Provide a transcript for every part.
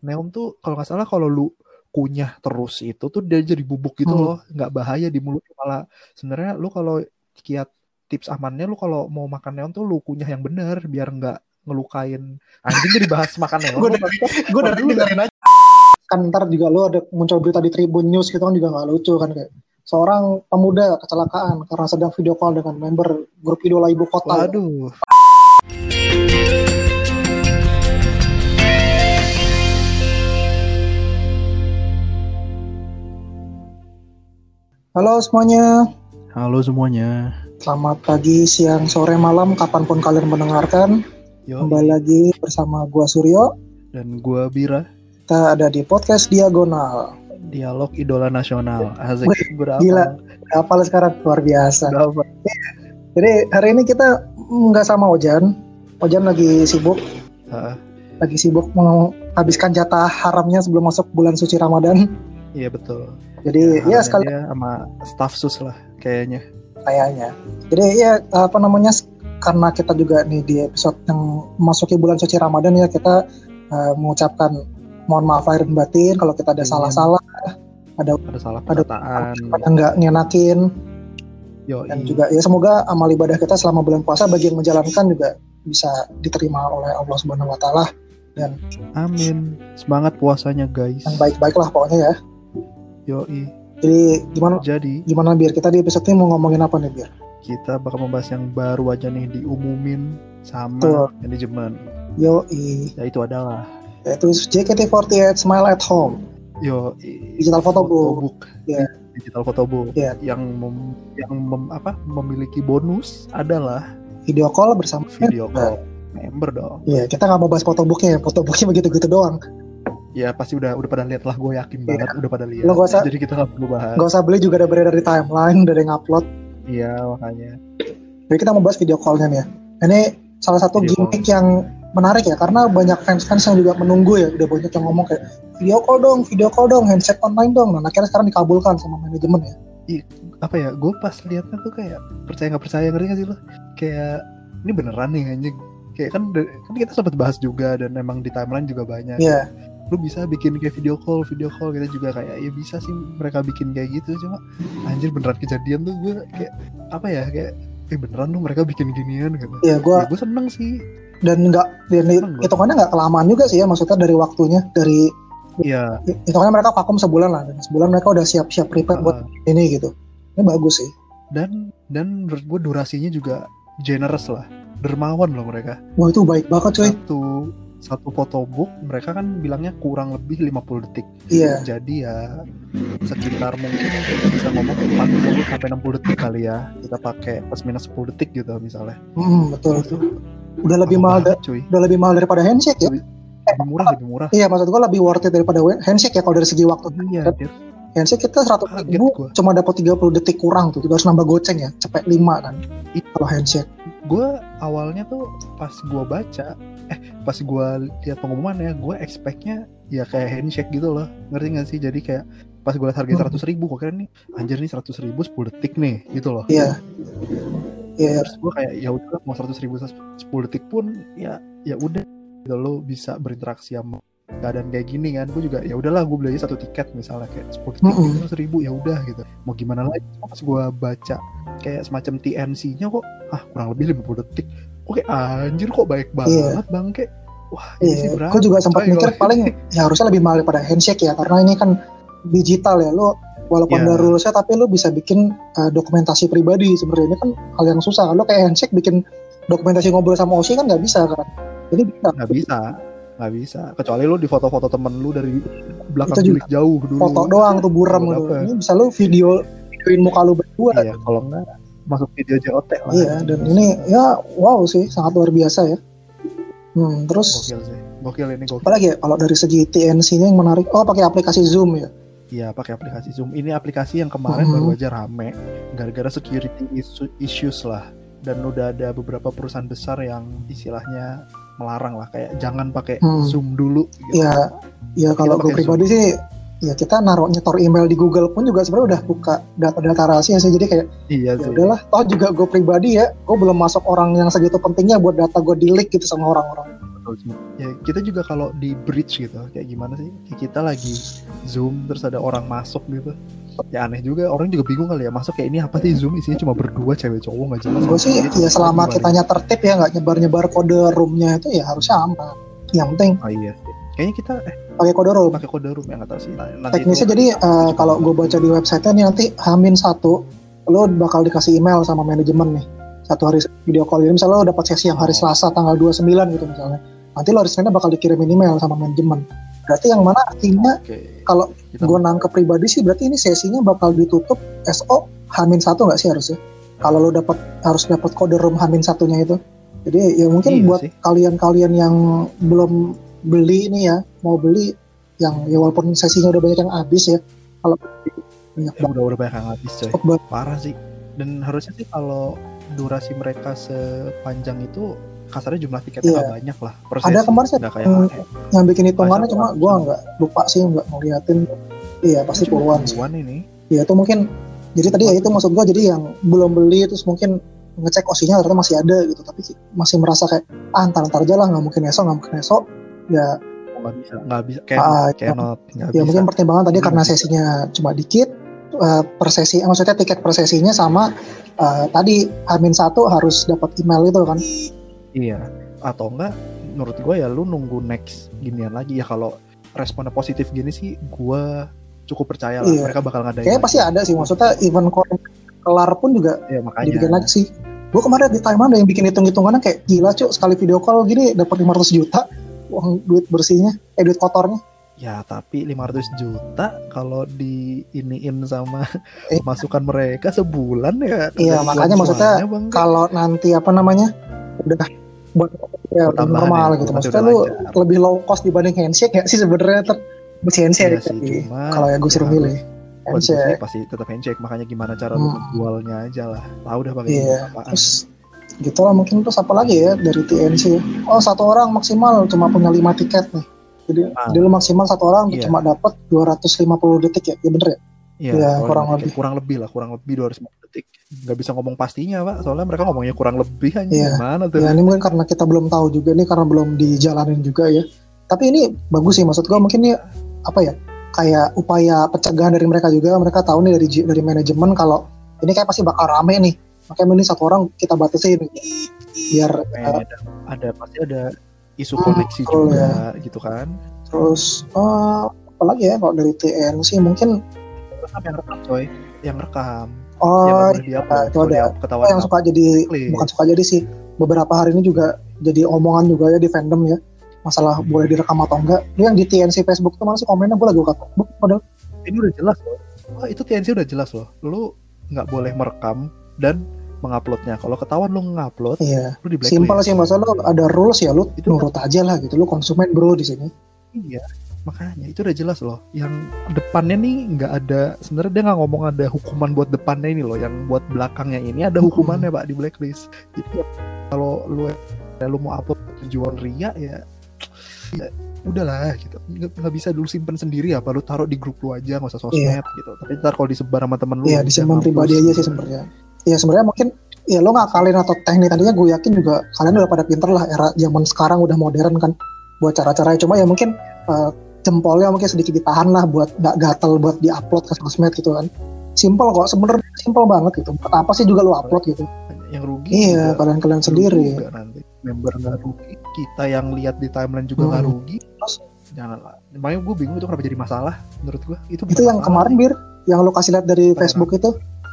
neon tuh kalau nggak salah kalau lu kunyah terus itu tuh dia jadi bubuk gitu Hmm. loh nggak bahaya di mulut malah sebenarnya lu kalau kiat tips amannya lu kalau mau makan neon tuh lu kunyah yang bener biar nggak ngelukain anjing jadi bahas makan neon Gue dari gue dari Dulu dengerin aja. Kan ntar juga lu ada muncul berita di Tribun News gitu kan juga nggak lucu kan kayak seorang pemuda kecelakaan karena sedang video call dengan member grup idola ibu kota. waduh Halo semuanya, halo semuanya selamat pagi, siang, sore, malam, kapan pun kalian mendengarkan. yo Kembali lagi bersama gua Suryo. dan gua Bira Kita ada di podcast Diagonal. dialog idola nasional asik berapa gila. Apa sekarang luar biasa. berapa Jadi hari ini kita nggak sama Ojan. Ojan lagi sibuk, Ah, lagi sibuk menghabiskan jatah haramnya sebelum masuk bulan suci Ramadan. Iya betul. Jadi ya, Harusnya sekali dia sama staff sus lah kayaknya. Kayaknya. Jadi ya apa namanya karena kita juga nih di episode yang memasuki bulan suci Ramadan ya kita eh, mengucapkan mohon maaf lahir dan batin. Kalau kita ada Iya. salah-salah, ada ada salah Ada- perkataan. yang nggak ngenakin yo dan juga ya semoga amal ibadah kita selama bulan puasa bagi yang menjalankan juga bisa diterima oleh Allah Subhanahu Wa Taala. Amin. Semangat puasanya guys. Yang baik-baik lah pokoknya ya. Yoi Jadi gimana jadi gimana biar kita di episode ini mau ngomongin apa nih biar? kita bakal membahas yang baru aja nih diumumin sama Betul. manajemen Yoi, yaitu adalah yaitu JKT48 Smile at Home. yo Digital photobook. Ya. digital photobook Ya. yang mem- yang mem- apa memiliki bonus adalah Video call bersama video call member dong Iya, kita nggak mau bahas fotobooknya, fotobooknya begitu-gitu doang. Ya pasti udah udah pada lihat lah gue yakin banget udah pada lihat. Usah- jadi kita nggak perlu bahas. Gak usah beli juga ada beredar di timeline, udah ada yang upload. iya makanya. Jadi kita mau bahas video call-nya nih ya. Ini salah satu Video gimmick yang menarik ya, karena banyak fans-fans yang juga menunggu ya, udah banyak yang ngomong kayak video call dong, video call dong, handset online dong. Nah, akhirnya sekarang dikabulkan sama manajemen ya. apa ya gue pas liatnya tuh kayak percaya nggak percaya ngerti gak sih lo? Kayak ini beneran nih anjing. Kayak kan kan kita sempat bahas juga dan emang di timeline juga banyak. Iya, lu bisa bikin kayak video call video call kita juga kayak ya bisa sih mereka bikin kayak gitu cuma anjir beneran kejadian tuh gue kayak apa ya kayak eh beneran tuh mereka bikin ginian gitu iya gue ya, gue seneng sih dan nggak dan hitungannya nggak kelamaan juga sih ya, maksudnya dari waktunya, dari iya hitungannya mereka vakum sebulan lah, dan sebulan mereka udah siap-siap prepare buat uh, ini gitu. Ini bagus sih. dan dan menurut gue durasinya juga generous lah dermawan loh mereka Wah itu baik banget cuy. satu satu photobook mereka kan bilangnya kurang lebih 50 detik Iya. jadi ya sekitar mungkin bisa ngomong 40 sampai 60 detik kali ya kita pakai plus minus 10 detik gitu misalnya Hmm, betul. itu Udah lebih mahal, da- banget, cuy udah lebih mahal daripada handshake ya. lebih murah lebih murah Iya, maksud gua lebih worth it daripada handshake ya kalau dari segi waktu. iya. Handshake kita 100 Kaget ribu gua. cuma dapat 30 detik kurang tuh. Juga harus nambah goceng ya, cepet 5 kan. Iya. Kalau handshake. gue awalnya tuh pas gue baca eh pas gue lihat pengumumannya gue expectnya ya kayak handshake gitu loh. Ngerti gak sih? Jadi kayak pas gue lihat harga Hmm. seratus ribu kok kira nih anjir nih seratus ribu 10 detik nih gitu loh. Iya. Iya, terus gue kayak ya udah mau seratus ribu 10 detik pun ya ya udah gitu lo bisa berinteraksi sama keadaan kayak gini kan. Gue juga ya udahlah gue beli aja satu tiket misalnya kayak 10 detik Mm-mm. seratus ribu ya udah gitu. Mau gimana lagi? Pas gue baca kayak semacam TNC-nya kok ah kurang lebih 50 detik oke anjir kok baik banget bang kayak wah ini sih iya. berapa Gue juga sempat mikir paling ya harusnya lebih mahal daripada handshake ya, karena ini kan digital ya. Lo walaupun Iya. ada rulesnya tapi lo bisa bikin uh, dokumentasi pribadi sebenarnya ini kan hal yang susah. Lo kayak handshake bikin dokumentasi ngobrol sama Oshi kan nggak bisa kan. Jadi bisa nggak bisa nggak bisa kecuali lu di foto-foto temen lu dari belakang bilik jauh dulu foto doang tuh buram Buat gitu. Ini bisa lo video videoin muka lo berdua. iya kalau enggak masuk video JOT lah Iya, dan ini ya wow sih sangat luar biasa ya. Hmm, terus gokil sih gokil ini gokil apalagi ya kalau dari segi TNC-nya yang menarik, oh pakai aplikasi Zoom ya. Iya pakai aplikasi Zoom. Ini aplikasi yang kemarin Mhm. baru aja rame gara-gara security issues lah. Dan udah ada beberapa perusahaan besar yang istilahnya melarang lah kayak jangan pakai Hmm. Zoom dulu. Gitu. Ya, ya kalau gue pribadi sih, ya kita naruh nyetor email di Google pun juga sebenarnya udah buka data-data rahasia sih. Jadi kayak Iya ya sih. udahlah, toh juga gue pribadi ya, gue belum masuk orang yang segitu pentingnya buat data gue di leak gitu sama orang-orang. Ya kita juga kalau di bridge gitu, kayak gimana sih? Kayak kita lagi zoom terus ada orang masuk gitu. Ya aneh juga, orang juga bingung kali ya masuk kayak ini apa sih zoom isinya cuma berdua cewek cowok nggak jelas. gue sih ya selama Gimana? kitanya tertib ya nggak nyebar-nyebar kode roomnya itu ya harusnya aman yang penting Oh iya. Kayaknya kita eh pakai kode room pakai kode room ya nggak tahu sih. Nanti teknisnya itu- jadi eh, kalau gue baca di website-nya nih nanti hamin satu lo bakal dikasih email sama manajemen nih satu hari video call jadi misalnya lo dapat sesi yang hari. Selasa tanggal 29 gitu misalnya nanti lo hari bakal dikirimin email sama manajemen berarti yang mana artinya Oke. kalau gue nangkep pribadi sih berarti ini sesinya bakal ditutup SO Hamin satu nggak sih harusnya kalau lo dapat harus dapat kode room Hamin satunya itu jadi ya mungkin Iya buat kalian-kalian yang belum beli ini ya mau beli yang ya walaupun sesinya udah banyak yang habis ya kalau banyak ya, udah udah banyak yang habis coy. buat- Parah sih. Dan harusnya sih kalau durasi mereka sepanjang itu kasarnya jumlah tiketnya Iya. nggak banyak lah. per Ada kemarin sih Nggak kayak yang, yang bikin hitungannya cuma gue sih? nggak lupa sih nggak ngeliatin iya pasti puluhan puluhan ini. ya itu mungkin jadi tadi ya itu maksud gue jadi yang belum beli terus mungkin ngecek osinya ternyata masih ada gitu tapi masih merasa kayak ah ntar ntar aja lah nggak mungkin esok nggak mungkin esok ya nggak bisa nggak bisa kayak Ah, cannot nggak ya bisa. mungkin pertimbangan tadi karena sesinya cuma dikit eh, per sesi eh, maksudnya tiket per sesinya sama eh, tadi Hamin satu harus dapat email itu kan Iya. Atau enggak menurut gue ya lu nunggu next ginian lagi ya kalau responnya positif gini sih gue cukup percaya lah Iya. mereka bakal ngadain. kayaknya pasti ada sih maksudnya event kelar pun juga ya makanya. dibikin lagi sih gue kemarin di time ada yang bikin hitung hitungannya kayak gila cuy sekali video call gini dapat 500 juta uang duit bersihnya eh duit kotornya Ya tapi 500 juta kalau di iniin sama Eh. masukan mereka sebulan ya. Iya, makanya maksudnya Bang. kalau nanti apa namanya udah buat ya udah normal ya, gitu maksudnya lu lancar. lebih low cost dibanding handshake ya sih sebenarnya ter masih handshake Iya cuma kalau ya gue suruh milih handshake pasti tetap handshake makanya gimana cara lu Hmm. jualnya aja lah. Tahu dah pakai Iya, apaan. terus gitu lah mungkin terus apa lagi ya dari TNC ya. oh satu orang maksimal cuma punya lima tiket nih jadi Ah. jadi lu maksimal satu orang Iya. cuma dapat 250 detik ya ya bener ya Iya, kalau kurang lebih. kurang lebih lah, kurang lebih 250 detik. Nggak bisa ngomong pastinya, Pak. Soalnya mereka ngomongnya kurang lebih aja. Iya. Gimana tuh? ya ini mungkin karena kita belum tahu juga nih karena belum dijalanin juga ya tapi ini bagus sih maksud gua mungkin ini apa ya kayak upaya pencegahan dari mereka juga mereka tahu nih dari dari manajemen kalau ini kayak pasti bakal rame nih makanya ini satu orang kita batasin biar eh, ada, ada pasti ada isu Hmm, koneksi betul, juga gitu kan. terus eh, apa lagi ya kalau dari TNC mungkin Rekam yang rekam coy, yang rekam. yang oh nggak boleh diupload. itu ada. ketahuan yang suka jadi Please. bukan suka jadi sih beberapa hari ini juga jadi omongan juga ya di fandom ya masalah boleh direkam atau enggak ini yang di TNC Facebook itu mana sih komennya gue lagi buka Facebook padahal ini udah jelas loh. Wah, itu TNC udah jelas loh. Lu nggak boleh merekam dan menguploadnya. Kalau ketahuan lu ngupload, iya lu di blacklist. simpel sih masalah lu ada rules ya lu Itu- nurut aja lah gitu lu konsumen bro di sini Iya, makanya itu udah jelas loh. Yang depannya nih nggak ada. Sebenarnya dia nggak ngomong ada hukuman buat depannya ini loh. Yang buat belakangnya ini ada hukumannya pak di blacklist. Jadi ya, kalau lu ya, lu mau upload tujuan ria ya, ya udahlah gitu. Nggak, bisa dulu simpen sendiri apa lu taruh di grup lu aja nggak usah sosmed gitu. Tapi ntar kalau disebar sama temen lu, iya ya disimpan pribadi aja sih sebenarnya ya sebenarnya mungkin ya lo ngakalin atau teknik tadinya gue yakin juga kalian udah pada pinter lah era zaman sekarang udah modern kan buat cara-caranya cuma ya mungkin eh, jempolnya mungkin sedikit ditahan lah buat nggak gatel buat diupload ke sosmed gitu kan. Simple kok sebenarnya simple banget gitu. Apa sih juga lo upload gitu? Yang rugi iya juga. kalian kalian lu sendiri juga nanti. Member nggak rugi kita yang lihat di timeline juga nggak Hmm. rugi. Terus? Janganlah makanya gue bingung itu kenapa jadi masalah menurut gue itu itu yang masalah. kemarin bir yang lo kasih lihat dari Facebook itu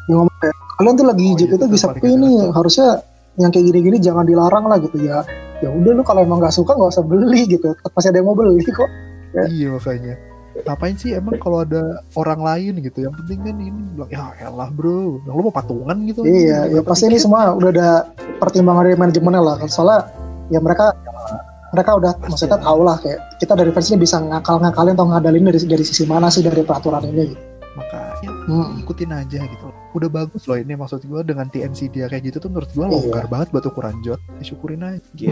yang ngomong kayak kalian tuh lagi Oh, iya, itu itu bisa jelas tuh. harusnya yang kayak gini-gini jangan dilarang lah gitu ya. Ya udah lu kalau emang nggak suka nggak usah beli gitu. Masih ada yang mau beli kok. Iya makanya. Ngapain sih emang kalau ada orang lain gitu? Yang penting kan ini bilang ya elah bro. Yang lu mau patungan gitu. Iya ya Dapat pasti ini semua udah ada pertimbangan dari manajemennya lah. Soalnya ya mereka mereka udah Pasti maksudnya ada. tahu lah kayak kita dari fans ini bisa ngakal-ngakalin atau ngadalin dari dari sisi mana sih dari peraturan ini gitu. makanya Hmm. ikutin aja gitu udah bagus loh ini maksud gue dengan TNC dia kayak gitu tuh menurut gue Iya. longgar banget buat ukuran jod disyukurin aja. Gitu.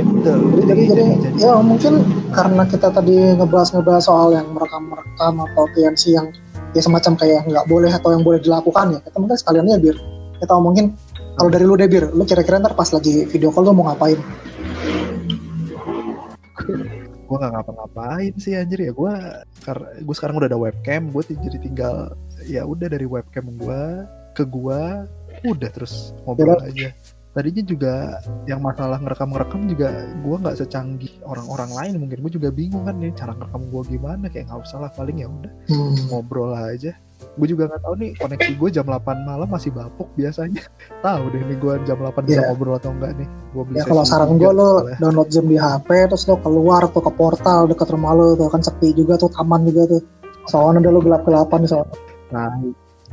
Jadi jadi jadi ya mungkin karena kita tadi ngebahas ngebahas soal yang merekam merekam atau TNC yang ya semacam kayak nggak boleh atau yang boleh dilakukan ya kita mungkin sekalian ya bir. Kita ngomongin kalau dari lu deh bir lu kira-kira ntar pas lagi video call lu mau ngapain? Gue nggak ngapa-ngapain sih anjir. Ya gue gue sekarang udah ada webcam gue jadi tinggal ya udah dari webcam gue ke gue udah terus ngobrol aja tadinya juga yang masalah ngerekam-ngerekam juga gue nggak secanggih orang-orang lain mungkin gue juga bingung kan nih cara ngerekam gue gimana kayak nggak usah lah paling ya udah Hmm. ngobrol aja gue juga nggak tahu nih koneksi gue jam 8 malam masih bapuk biasanya tahu deh nih gue jam 8 bisa Iya. ngobrol atau enggak nih gue beli Ya kalau saran gue lo download Zoom di HP terus lo keluar tuh ke portal dekat rumah lo tuh kan sepi juga tuh taman juga tuh. Soalnya udah lo gelap-gelapan soalnya. nah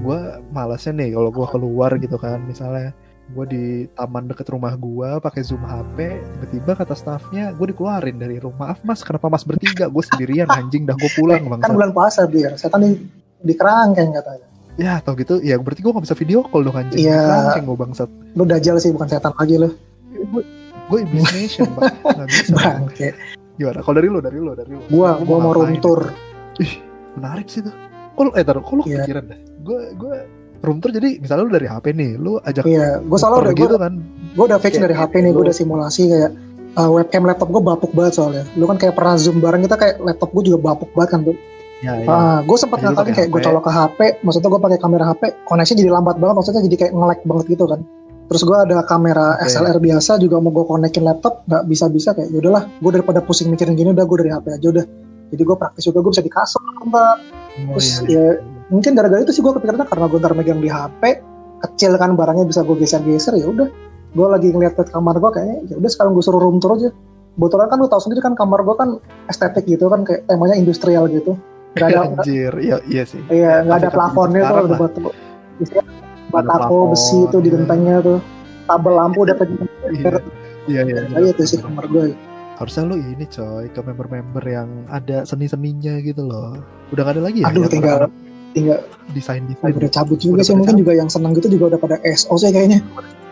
gue malasnya nih kalau gue keluar gitu kan misalnya gue di taman deket rumah gue pakai zoom HP tiba-tiba kata staffnya gue dikeluarin dari rumah maaf mas kenapa mas bertiga gue sendirian anjing dah gue pulang bang Kan bulan puasa biar setan di di kerangkeng katanya. ya atau gitu ya berarti gue gak bisa video call dong anjing Iya. Anjing gue bangsat Lo dajal sih bukan setan lagi lo. gue imagination bang nggak bisa Bangke. gimana kalau dari lo dari lo dari lo Gua gua mau room ngapain? tour. menarik sih tuh kok lu- eh taruh kok lu Iya. kepikiran dah gue gue room tour jadi misalnya lu dari HP nih lu ajak Iya, gue soalnya udah gitu gue kan gue udah fix dari HP nih, gue udah simulasi kayak uh, webcam laptop gue bapuk banget soalnya. Lu kan kayak pernah zoom bareng kita kayak laptop gue juga bapuk banget kan tuh. ya, ya. Ah, gue sempat pakai kayak gue colok ke HP, maksudnya gue pakai kamera HP, koneksi jadi lambat banget, maksudnya jadi kayak nge-lag banget gitu kan. Terus gue ada kamera Oke. SLR biasa juga mau gue konekin laptop, nggak bisa-bisa kayak yaudahlah, gue daripada pusing mikirin gini udah gue dari HP aja udah. Jadi gue praktis juga gue bisa di kasur. Oh, Terus iya. ya mungkin gara-gara itu sih gue kepikirannya karena gue ntar megang di HP, kecil kan barangnya bisa gue geser-geser ya udah. Gue lagi ngeliat ke kamar gue kayaknya ya udah sekarang gue suruh room tour aja. Kebetulan kan lu tahu sendiri kan kamar gue kan estetik gitu kan kayak temanya industrial gitu. Gak ada nggak- anjir iya iya sih Iya, nggak ada plafonnya tuh, batu, isinya batako besi tuh di iya. gentengnya tuh, tabel lampu udah kayak iya iya iya Nah, itu sih kamar gue. harusnya lu ini coy ke member-member yang ada seni-seninya gitu loh udah gak ada lagi ya Aduh, yang tinggal- Tinggal desain-desain udah cabut juga Udah sih, mungkin juga yang senang gitu juga udah pada SO sih kayaknya.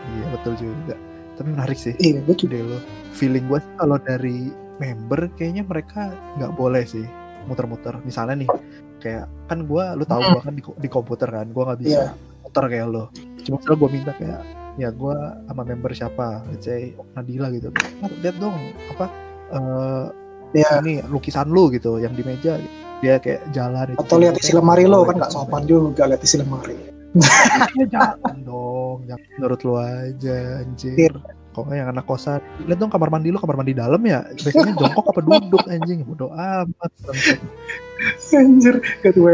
iya betul juga. Tapi menarik sih. Iya, gue juga. lo feeling gue sih kalau dari member kayaknya mereka nggak boleh sih muter-muter. Misalnya nih kayak kan gue lu tahu Hmm. gue kan di, di komputer kan gue nggak bisa Iya. muter kayak lo cuma misalnya gue minta kayak ya gue sama member siapa? Let's say Nadila gitu. "Ah, lihat dong apa eh Iya. ini lukisan lu gitu yang di meja. Dia kayak jalan Atau lihat isi lemari lo kan nggak sopan juga lihat isi lemari. ya jangan dong. Jangan menurut lu aja anjir kok nggak yang anak kosan. Lihat dong kamar mandi lu kamar mandi dalam ya? Biasanya jongkok apa duduk anjing? Bodo amat. Anjir, gak tuh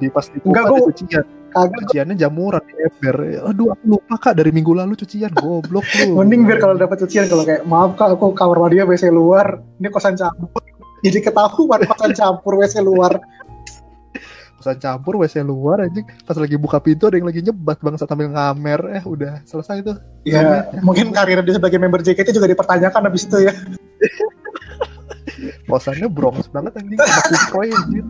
di pas di Enggak, gua- cucian Kagak. cuciannya jamuran di ember aduh aku lupa kak dari minggu lalu cucian goblok lu Mending biar kalau dapat cucian kalau kayak maaf kak aku kamar mandinya WC luar, ini kosan campur. Jadi ketahuan kosan campur WC luar. kosan campur WC luar anjing pas lagi buka pintu ada yang lagi nyebat bangsa sambil ngamer eh udah selesai tuh Ya, mungkin karir dia sebagai member JKT juga dipertanyakan habis itu ya. kosannya bronx banget anjing sama kuproy anjing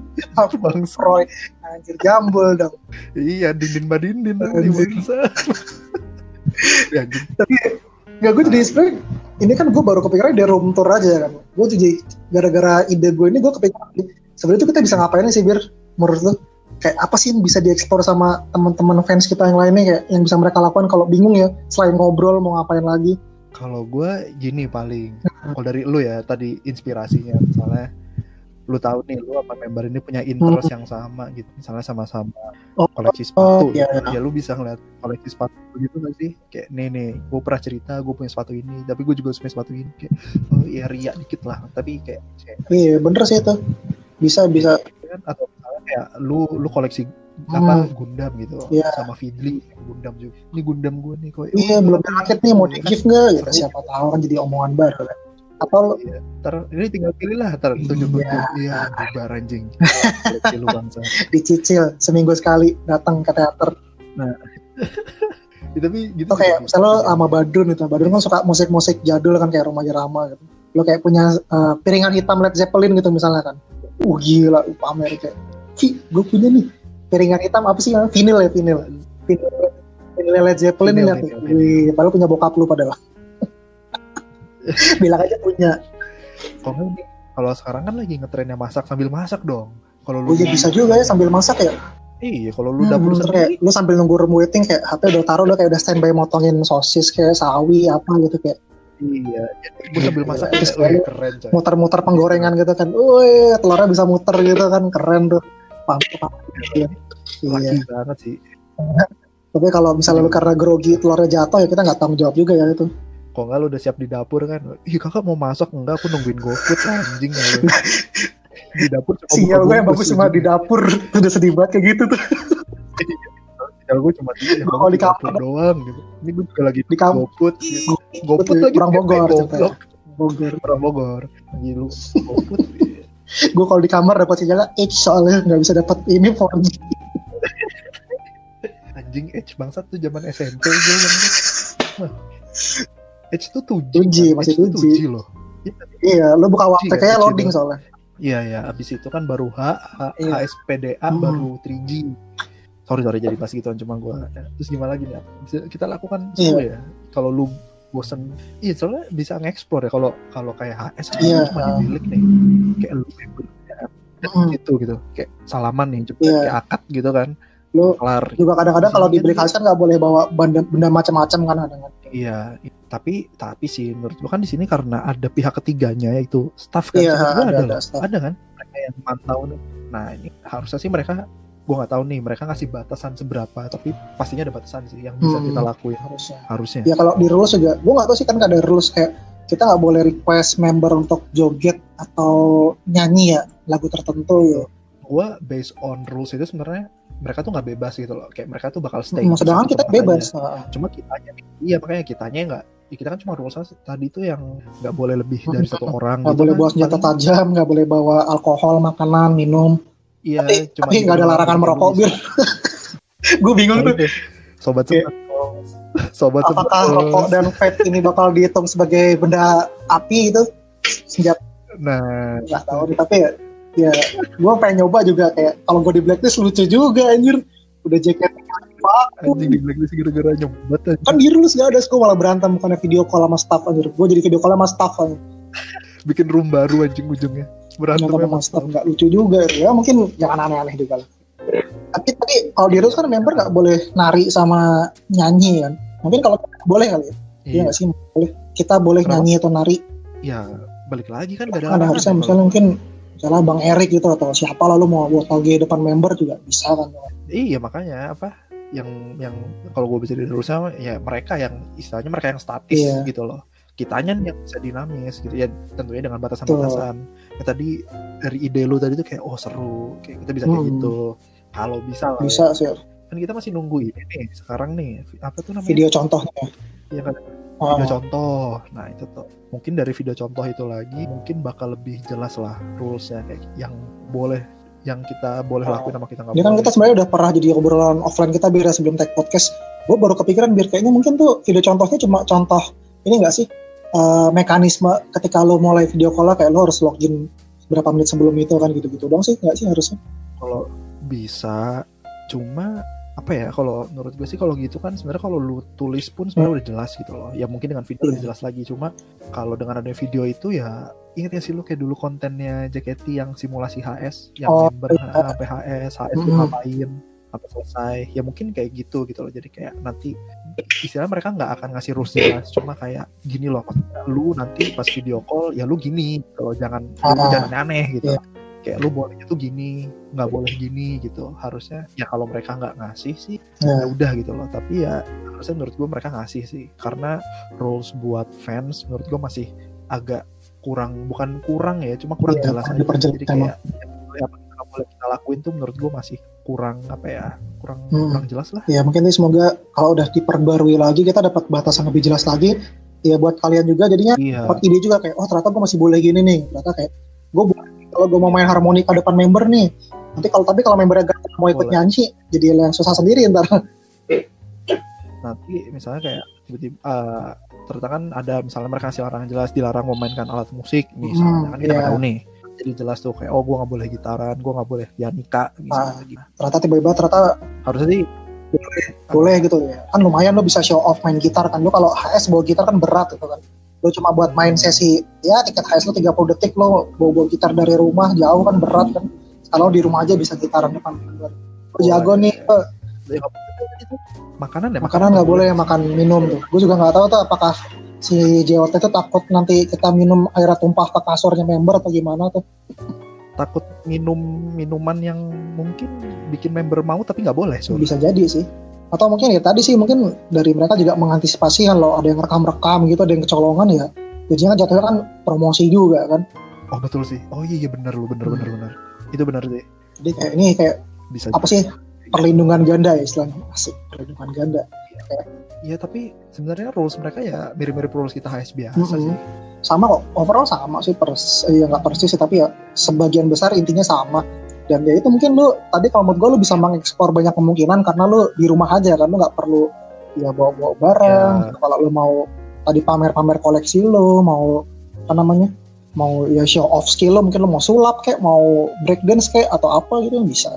bangsa Roy, anjir jambul dong. Iya, dindin Anjing. bangsa. ya, anjing. Nggak gue jadi sebenernya ini kan gue baru kepikiran di room tour aja kan. Gue jadi gara-gara ide gue ini gue kepikiran sebenarnya tuh kita bisa ngapain sih bir menurut lu? Kayak apa sih yang bisa dieksplor sama teman-teman fans kita yang lainnya kayak yang bisa mereka lakukan kalau bingung ya selain ngobrol mau ngapain lagi? Kalau gue gini paling, kalau dari lu ya tadi inspirasinya misalnya lu tahu nih lu apa member ini punya interest yang sama gitu misalnya sama-sama Oh, koleksi sepatu. iya, gitu. ya lu bisa ngeliat koleksi sepatu gitu gak sih? Kayak nih nih gue pernah cerita gue punya sepatu ini tapi gue juga punya sepatu ini. Kayak oh iya ria dikit lah. Tapi kayak, kayak Iya bener sih itu. Bisa bisa. Kan? Atau misalnya kayak lu lu koleksi apa Hmm. Gundam gitu Iya. sama Fidli Gundam juga. Ini Gundam gue nih kok. Iya belum rakit nih mau di gift nggak? Gitu siapa tahu kan jadi omongan baru kan. Atau Iya, ntar ini tinggal pilih lah ntar tunjuk tunjuk iya bubar anjing koleksi lu bangsa dicicil seminggu sekali datang ke teater. ya, tapi gitu Itu kayak misalnya lo sama Badun itu, Badun kan suka musik-musik jadul kan kayak Roma Irama gitu. Lo kayak punya uh, piringan hitam Led Zeppelin gitu misalnya kan. Uh gila, uh, pamer kayak. Ki, gue punya nih piringan hitam apa sih? Vinil ya, vinil. Vinil, vinil Led Zeppelin nih lihat nih. padahal punya bokap lu padahal. Bilang aja punya. kalau nih, kalau sekarang kan lagi ngetrennya masak sambil masak dong. Kalau Oh lu iya bisa juga ya sambil masak ya. iya kalau lu Hmm, dapur bener, kayak sendiri. lu sambil nunggu room waiting kayak HP udah taruh udah kayak udah standby motongin sosis kayak sawi apa gitu kayak. Iya, gue sambil masak kayak, wih, keren coy. muter-muter penggorengan gitu kan. Wih telurnya bisa muter gitu kan keren tuh. Paham paham. Iya. Laki iya. banget sih. tapi kalau misalnya lu karena grogi telurnya jatuh ya kita nggak tanggung jawab juga ya itu Kok nggak lu udah siap di dapur kan? Ih kakak mau masak enggak? Aku nungguin GoFood anjing ya lu. Di dapur cuma sinyal gue yang bagus cuma di dapur udah sedih banget kayak gitu tuh Sinyal gue cuma di, kalau di kamar- doang gitu. Ini gue juga lagi di kampung GoFood. Gitu. GoFood lagi kurang Bogor. Bogor Orang Bogor. Lagi lu GoFood. gue kalau di kamar dapat sinyalnya H soalnya nggak bisa dapat ini 4G Anjing H bangsat tuh zaman SMP gue kan. H tuh 7 2G, masih 2G. 2G loh. iya lu buka waktu Iya, kayak 2G loading soalnya Iya ya, abis itu kan baru H, H Iya. HSPDA Hmm. baru 3G. Sorry sorry jadi pas gituan cuma gua. Terus gimana lagi nih? Bisa kita lakukan Iya. seru ya. Kalau lu bosen, iya soalnya bisa nge-explore ya. Kalau kalau kayak HS kan Iya. lu cuma di bilik nih, kayak lu member Hmm. gitu gitu, kayak salaman nih, cepet Iya. kayak akad gitu kan, lu kelar. juga kadang-kadang kalau di Iya, beli iya. kan nggak boleh bawa benda, benda macam-macam kan kadang Iya, tapi tapi sih menurut gua kan di sini karena ada pihak ketiganya yaitu staff kan, Iya, gua ada- ada, ada staff. ada kan mereka yang mantau nih. Nah ini harusnya sih mereka gua nggak tahu nih mereka ngasih batasan seberapa, tapi pastinya ada batasan sih yang bisa Hmm. kita lakuin harusnya harusnya. ya kalau di rules juga gue nggak tahu sih kan ada rules kayak kita nggak boleh request member untuk joget atau nyanyi ya lagu tertentu ya Gua based on rules itu sebenarnya mereka tuh nggak bebas gitu loh, kayak mereka tuh bakal stay. Hmm, di sedangkan kita bebas aja. Nah, Cuma kitanya, iya makanya kitanya nggak. ya kita kan cuma rules tadi tuh yang nggak boleh lebih dari satu orang. nggak gitu boleh kan. bawa senjata tajam nggak boleh bawa alkohol makanan minum Iya, tapi cuma tapi nggak ada gitu larangan doang. merokok Bisa. bir gue bingung tuh. Sobat sebat, sobat apakah rokok dan vape ini bakal dihitung sebagai benda api itu senjata Nah, nggak tahu tapi ya ya gue pengen nyoba juga kayak kalau gue di blacklist lucu juga anjir. Udah jaket anjing di blacklist gara-gara nyobat aja. kan di rules gak ada gue malah berantem bukannya video call sama staff anjir. Gue jadi video call sama staff anjir. Bikin room baru anjing ujungnya. Berantem sama staff nggak lucu juga. Ya mungkin jangan aneh-aneh juga lah. Tapi tadi kalau di rules kan member nggak boleh nari sama nyanyi kan? Mungkin kalau boleh kali ya. Iya Iya, nggak sih? Boleh. Kita boleh Kenapa? nyanyi atau nari. Ya balik lagi kan gak ada larangan harusnya ya misalnya mungkin misalnya bang Erik gitu atau siapa lalu mau buat toge depan member juga bisa kan Iya makanya apa yang yang kalau gue bisa dari rulesnya ya mereka yang istilahnya mereka yang statis Iya. gitu loh. Kitanya yang bisa dinamis gitu ya tentunya dengan batasan-batasan. Ya, tadi dari ide lu tadi tuh kayak oh seru kayak kita bisa kayak Hmm. gitu. Kalau bisa lah. ya. bisa sih Kan kita masih nunggu ini nih sekarang nih apa tuh namanya? video contohnya Ya kan Ah, video contoh. Nah itu tuh mungkin dari video contoh itu lagi mungkin bakal lebih jelas lah rulesnya kayak yang boleh yang kita boleh Oh. lakuin sama kita nggak Ini kan kita sebenarnya udah pernah jadi obrolan offline kita biar sebelum tag podcast. Gue baru kepikiran biar kayaknya mungkin tuh video contohnya cuma contoh ini enggak sih eh, mekanisme ketika lo mulai video call kayak lo harus login berapa menit sebelum itu kan gitu-gitu dong sih nggak sih harusnya? kalau bisa cuma apa ya kalau menurut gue sih kalau gitu kan sebenarnya kalau lu tulis pun sebenarnya udah jelas gitu loh ya mungkin dengan video lebih Iya. jelas lagi cuma kalau dengan ada video itu ya ingat ya sih lu kayak dulu kontennya JKT yang simulasi HS yang Oh, member iya. ah, sampai HS tuh Mm-mm. ngapain sampai selesai ya mungkin kayak gitu gitu loh jadi kayak nanti istilah mereka nggak akan ngasih rules jelas cuma kayak gini loh lu nanti pas video call ya lu gini kalau jangan lu Ah, jangan aneh gitu iya. Kayak lu bolehnya tuh gini nggak boleh gini gitu. Harusnya ya kalau mereka nggak ngasih sih Ya. ya udah gitu loh. Tapi ya harusnya menurut gue mereka ngasih sih. Karena rules buat fans menurut gue masih agak kurang bukan kurang ya cuma kurang Iya, jelas aja. Jadi kayak boleh apa yang boleh kita lakuin tuh menurut gue masih kurang apa ya kurang Hmm. kurang jelas lah. Ya mungkin nih semoga kalau udah diperbarui lagi kita dapat batasan lebih jelas lagi. Ya buat kalian juga jadinya iya. dapat ide juga kayak oh ternyata gue masih boleh gini nih. Ternyata kayak gue boleh kalau gue mau main harmonika depan member nih nanti kalau tapi kalau membernya gak mau ikut Boleh. nyanyi jadi yang susah sendiri ntar nanti misalnya kayak tiba-tiba eh, ternyata kan ada misalnya mereka kasih larangan jelas dilarang memainkan alat musik misalnya Hmm, kan kita iya. tahu nih jadi jelas tuh kayak oh gue nggak boleh gitaran gue nggak boleh pianika misalnya Ah. gitu. ternyata tiba-tiba ternyata harusnya sih boleh gitu ya kan lumayan lo bisa show off main gitar kan lo kalau HS bawa gitar kan berat gitu kan lo cuma buat main sesi ya tiket HS lo 30 detik lo bawa bawa gitar dari rumah jauh kan berat kan. Kalau di rumah aja bisa gitaran depan. Lo jago nih Ya, boleh itu. makanan ya makanan nggak boleh makan minum. Tuh gue juga nggak tahu tuh apakah si JOT itu takut nanti kita minum air tumpah ke kasurnya member atau gimana tuh. Takut minum minuman yang mungkin bikin member mau tapi nggak boleh so. bisa jadi sih atau mungkin ya tadi sih mungkin dari mereka juga mengantisipasi kalau ada yang rekam-rekam gitu ada yang kecolongan ya. Jadinya kan jatuhnya kan promosi juga kan. Oh betul sih. Oh iya iya benar lu benar benar benar. Itu benar sih. Jadi kayak ini kayak bisa apa sih perlindungan ganda ya istilahnya. Asik perlindungan ganda. Iya. Tapi sebenarnya rules mereka ya mirip-mirip rules kita HS biasa Mhm. sih. sama kok. Overall sama sih pers ya nggak persis sih tapi ya sebagian besar intinya sama dan ya itu mungkin lu tadi kalau menurut gue lu bisa mengekspor banyak kemungkinan karena lu di rumah aja kan lu nggak perlu ya bawa bawa barang Ya. kalau lu mau tadi pamer-pamer koleksi lu mau apa namanya mau ya show off skill lu mungkin lu mau sulap kayak mau breakdance kayak atau apa gitu bisa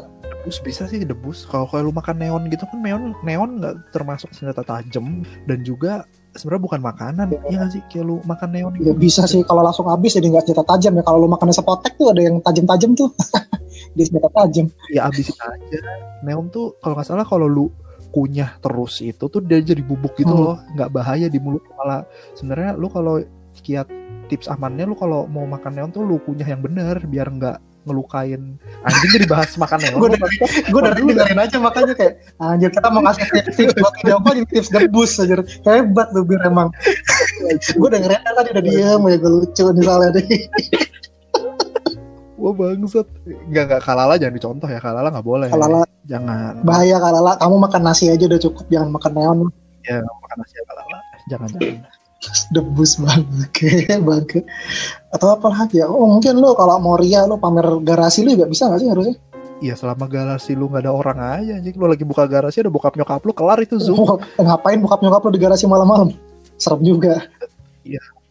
Debus bisa sih debus. Kalau kayak lu makan neon gitu kan neon neon nggak termasuk senjata tajam dan juga sebenarnya bukan makanan. Iya nggak sih kayak lu makan neon ya bisa sih kalau langsung habis jadi nggak senjata tajam ya kalau lu makannya sepotek tuh ada yang tajam-tajam tuh di senjata tajam Ya abisin aja. Neon tuh kalau nggak salah kalau lu kunyah terus itu tuh dia jadi bubuk gitu Hmm. loh. Nggak bahaya di mulut malah sebenarnya lu kalau kiat tips amannya lu kalau mau makan neon tuh lu kunyah yang bener biar nggak ngelukain anjing jadi bahas makan neon. gue dari gue dari dengerin aja makanya kayak anjir kita mau ngasih tips, tips buat video call jadi tips debus anjir hebat lu bir emang gue dengerin tadi udah diem ya gue lucu nih soalnya deh Wah bangsat. Nggak nggak kalala jangan dicontoh ya kalala nggak boleh. kalala Jangan. bahaya kalala kamu makan nasi aja udah cukup jangan makan neon Ya makan nasi ya kalala. Jangan jangan. Debus bangke bangke atau apa lagi ya? Oh mungkin lu kalau mau ria lu pamer garasi lu juga bisa gak sih harusnya? Iya selama garasi lu nggak ada orang aja anjing. Lu lagi buka garasi ada bokap nyokap lu kelar itu zoom Oh, ngapain bokap nyokap lu di garasi malam-malam? Serem juga.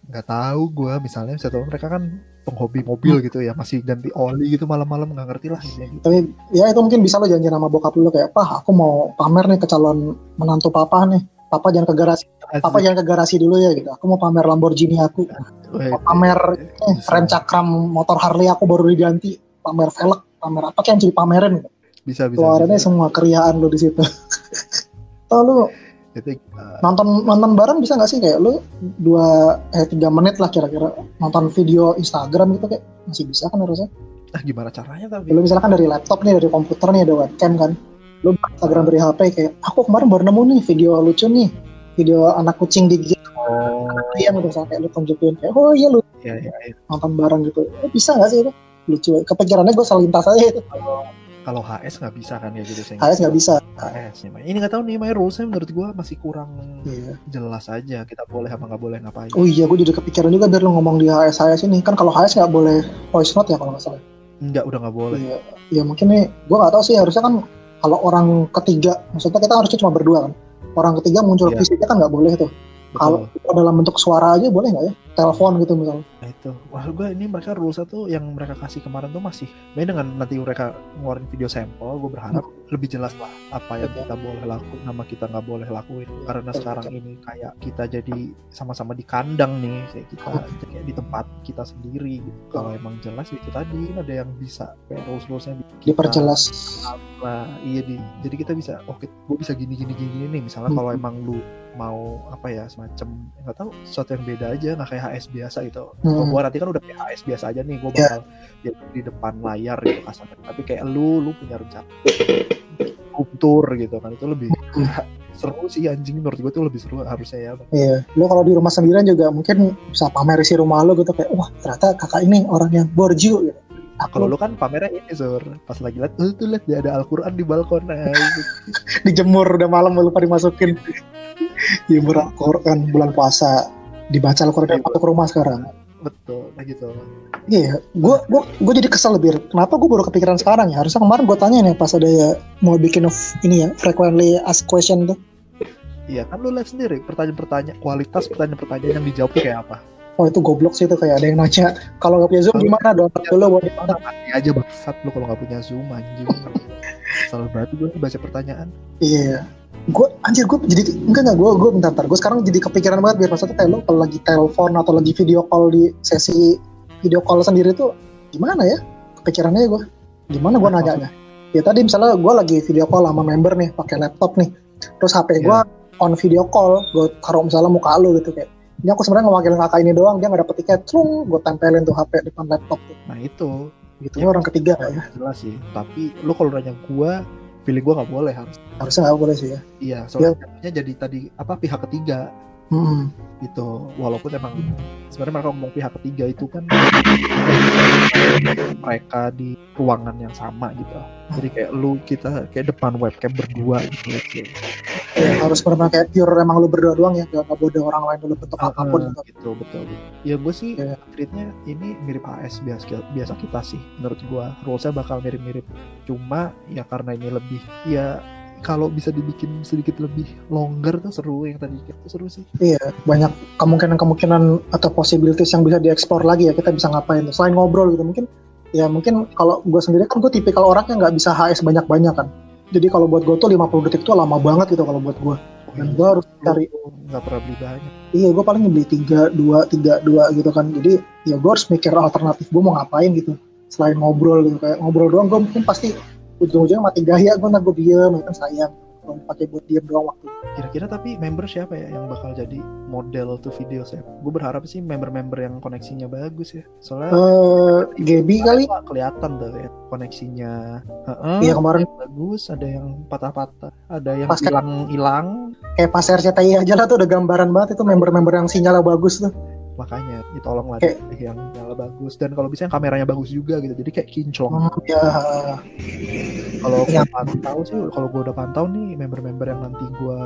Nggak tahu gua. Misalnya bisa tahu mereka kan penghobi mobil gitu ya masih ganti oli gitu malam-malam nggak ngerti lah ini tapi ya itu mungkin bisa lo janjian sama bokap lu kayak pah aku mau pamer nih ke calon menantu papa nih papa jangan ke garasi papa jangan ke garasi dulu ya gitu. Aku mau pamer Lamborghini aku. Mau pamer eh, rem cakram motor Harley aku baru diganti. Pamer velg pamer apa kayak yang jadi pamerin. Gitu. bisa bisa, keluarannya semua keriaan lu di situ. Atau lu Itu, uh, nonton nonton bareng bisa nggak sih? Kayak lu dua eh tiga menit lah kira-kira nonton video Instagram gitu kayak masih bisa kan harusnya? Ah gimana caranya tapi? Lu misalkan dari laptop nih dari komputer nih ada webcam kan lu Instagram dari HP kayak aku kemarin baru nemu nih video lucu nih video anak kucing digigit oh. Ayam gitu misalnya kayak lu tunjukin kayak oh iya lu ya ya, ya. nonton bareng gitu. Eh, bisa nggak sih itu? Lucu kepikirannya gue selintas aja itu. Kalau HS nggak bisa kan ya gitu saya HS nggak bisa. HS nih ini nggak tahu nih May rulesnya menurut gua masih kurang Iya. jelas aja kita boleh apa nggak boleh ngapain. Oh iya gue jadi kepikiran juga biar lu ngomong di HS HS ini. Kan kalau HS nggak boleh voice note ya kalau nggak salah. Enggak udah nggak boleh. Iya, ya mungkin nih, gue nggak tahu sih harusnya kan kalau orang ketiga, maksudnya kita harusnya cuma berdua kan. Orang ketiga muncul Iya. fisiknya kan nggak boleh tuh. Kalau dalam bentuk suara aja boleh nggak ya? Telepon gitu misalnya. Nah itu, wah gue ini mereka rules tuh yang mereka kasih kemarin tuh masih, main dengan nanti mereka ngeluarin video sampel, gue berharap lebih jelas lah apa yang Betul. kita boleh lakuin, nama kita nggak boleh lakuin. Karena Betul, sekarang ini kayak kita jadi sama-sama di kandang nih, kayak kita kayak di tempat kita sendiri. Gitu. Kalau emang jelas itu tadi ada yang bisa kayak rules rulesnya Diperjelas. Nah, iya di, jadi kita bisa, oke, gue bisa gini gini gini nih. Misalnya Hmm. kalau emang lu mau apa ya semacam nggak tahu sesuatu yang beda aja nggak kayak HS biasa gitu. Kalau Hmm. gue nanti kan udah kayak HS biasa aja nih, gue Ya. bakal ya, di depan layar gitu kasarnya. Tapi kayak lu, lu punya rencana kultur gitu kan itu lebih Hmm. seru sih anjing menurut gue tuh lebih seru harusnya ya. Iya. Lu kalau di rumah sendirian juga mungkin bisa pamer isi rumah lu gitu kayak, wah ternyata kakak ini orang yang borju gitu. Kalau Aku lu kan pamernya ini sur, pas lagi lihat, oh, tuh lihat dia ada Al-Quran di balkon nah, dijemur udah malam lupa dimasukin. Jemur Al-Quran bulan puasa. Dibaca Al-Quran masuk rumah sekarang. betul, kayak gitu. Iya, gue gua, gua jadi kesel lebih. Kenapa gue baru kepikiran sekarang ya? Harusnya kemarin gue tanya nih pas ada ya mau bikin of, ini ya frequently asked question tuh. Iya kan lu lihat sendiri pertanyaan-pertanyaan kualitas pertanyaan-pertanyaan yang dijawab kayak apa? Oh itu goblok sih itu kayak ada yang nanya kalau nggak punya zoom gimana download dulu buat gimana? Mati aja bangsat lu kalau nggak punya zoom anjing. Salah banget gue baca pertanyaan. Iya, gue anjir gue jadi enggak enggak gue gue bentar bentar. Gue sekarang jadi kepikiran banget biar maksudnya kayak lo kalau lagi telepon atau lagi video call di sesi video call sendiri tuh gimana ya? Kepikirannya gue gimana gue Nah, nanya ya tadi misalnya gue lagi video call sama member nih pakai laptop nih. Terus HP gue on video call gue taruh misalnya muka lu gitu kayak ini aku sebenarnya ngewakilin kakak ini doang dia nggak dapet tiket. Cung gue tempelin tuh HP depan laptop tuh. Nah itu. Gitu Ya. orang ketiga. Ya jelas sih. Tapi lu kalau nanya gua pilih gua nggak boleh harus harusnya nggak boleh sih ya. Iya soalnya jadinya jadi tadi apa pihak ketiga. Hmm. gitu. Walaupun emang sebenarnya mereka ngomong pihak ketiga itu kan mereka di ruangan yang sama gitu jadi kayak lu kita kayak depan webcam berdua gitu let's say. Ya, harus benar kayak pure emang lu berdua doang ya gak boleh orang lain dulu bentuk Ah, apa pun ah, gitu. gitu betul ya gue sih Iya. treatnya ini mirip HS biasa biasa kita sih menurut gua rulesnya bakal mirip-mirip cuma ya karena ini lebih ya kalau bisa dibikin sedikit lebih longer tuh seru yang tadi itu seru sih. Iya, banyak kemungkinan-kemungkinan atau possibilities yang bisa dieksplor lagi ya kita bisa ngapain. Tuh selain ngobrol gitu mungkin ya mungkin kalau gue sendiri kan gue tipikal orang yang nggak bisa HS banyak-banyak kan. Jadi kalau buat gue tuh 50 detik tuh lama banget gitu kalau buat gue dan gue harus cari nggak pernah beli banyak. Iya gue paling beli tiga dua tiga dua gitu kan. Jadi ya gue harus mikir alternatif gue mau ngapain gitu. Selain ngobrol gitu kayak ngobrol doang gue mungkin pasti ujung-ujungnya mati gaya gue ntar gue diem ya kan sayang. Pakai buat diem doang waktu. Kira-kira tapi member siapa ya yang bakal jadi model tuh video saya? Gue berharap sih member-member yang koneksinya bagus ya. Soalnya eh Gaby kali. Kelihatan tuh ya koneksinya. Heeh, Iya, kemarin. bagus ada yang patah-patah ada yang hilang-hilang. Kayak pas RCTI aja lah tuh udah gambaran banget itu member-member yang sinyalnya bagus tuh makanya ya tolonglah Kayak- yang nyala bagus. Dan kalau bisa yang kameranya bagus juga gitu jadi kayak kinclong. Hmm, ya kalau Iya. gue pantau sih kalau gue udah pantau nih member-member yang nanti gue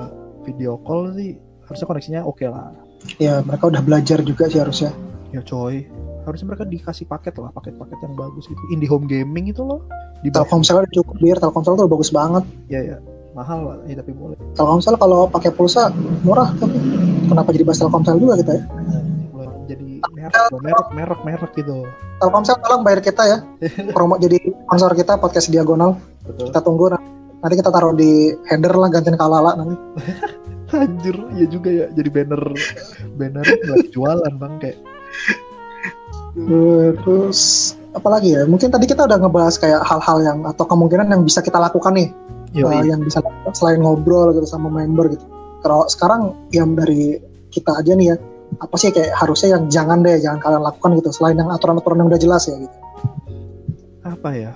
video call sih harusnya koneksinya oke lah. Ya mereka udah belajar juga sih harusnya. Ya coy. Harusnya mereka dikasih paket lah paket-paket yang bagus gitu. IndiHome Gaming itu loh. Di Telkomsel cukup bir. Telkomsel tuh bagus banget. Ya ya. Mahal lah ya, tapi boleh. Telkomsel kalau pakai pulsa murah. Tapi kenapa jadi bahas Telkomsel juga kita ya merek loh, merek merek merek gitu. Telkomsel tolong bayar kita ya. Promo jadi sponsor kita podcast diagonal. Betul. Kita tunggu nah. nanti kita taruh di header lah gantiin kalala nanti. Anjir iya juga ya jadi banner banner buat jualan bang kayak. Eh, terus apalagi ya? Mungkin tadi kita udah ngebahas kayak hal-hal yang atau kemungkinan yang bisa kita lakukan nih. Yoi. uh, yang bisa selain ngobrol gitu sama member gitu. Kalau sekarang yang dari kita aja nih ya, apa sih kayak harusnya yang jangan deh, jangan kalian lakukan gitu. Selain yang aturan-aturan yang udah jelas ya gitu. apa ya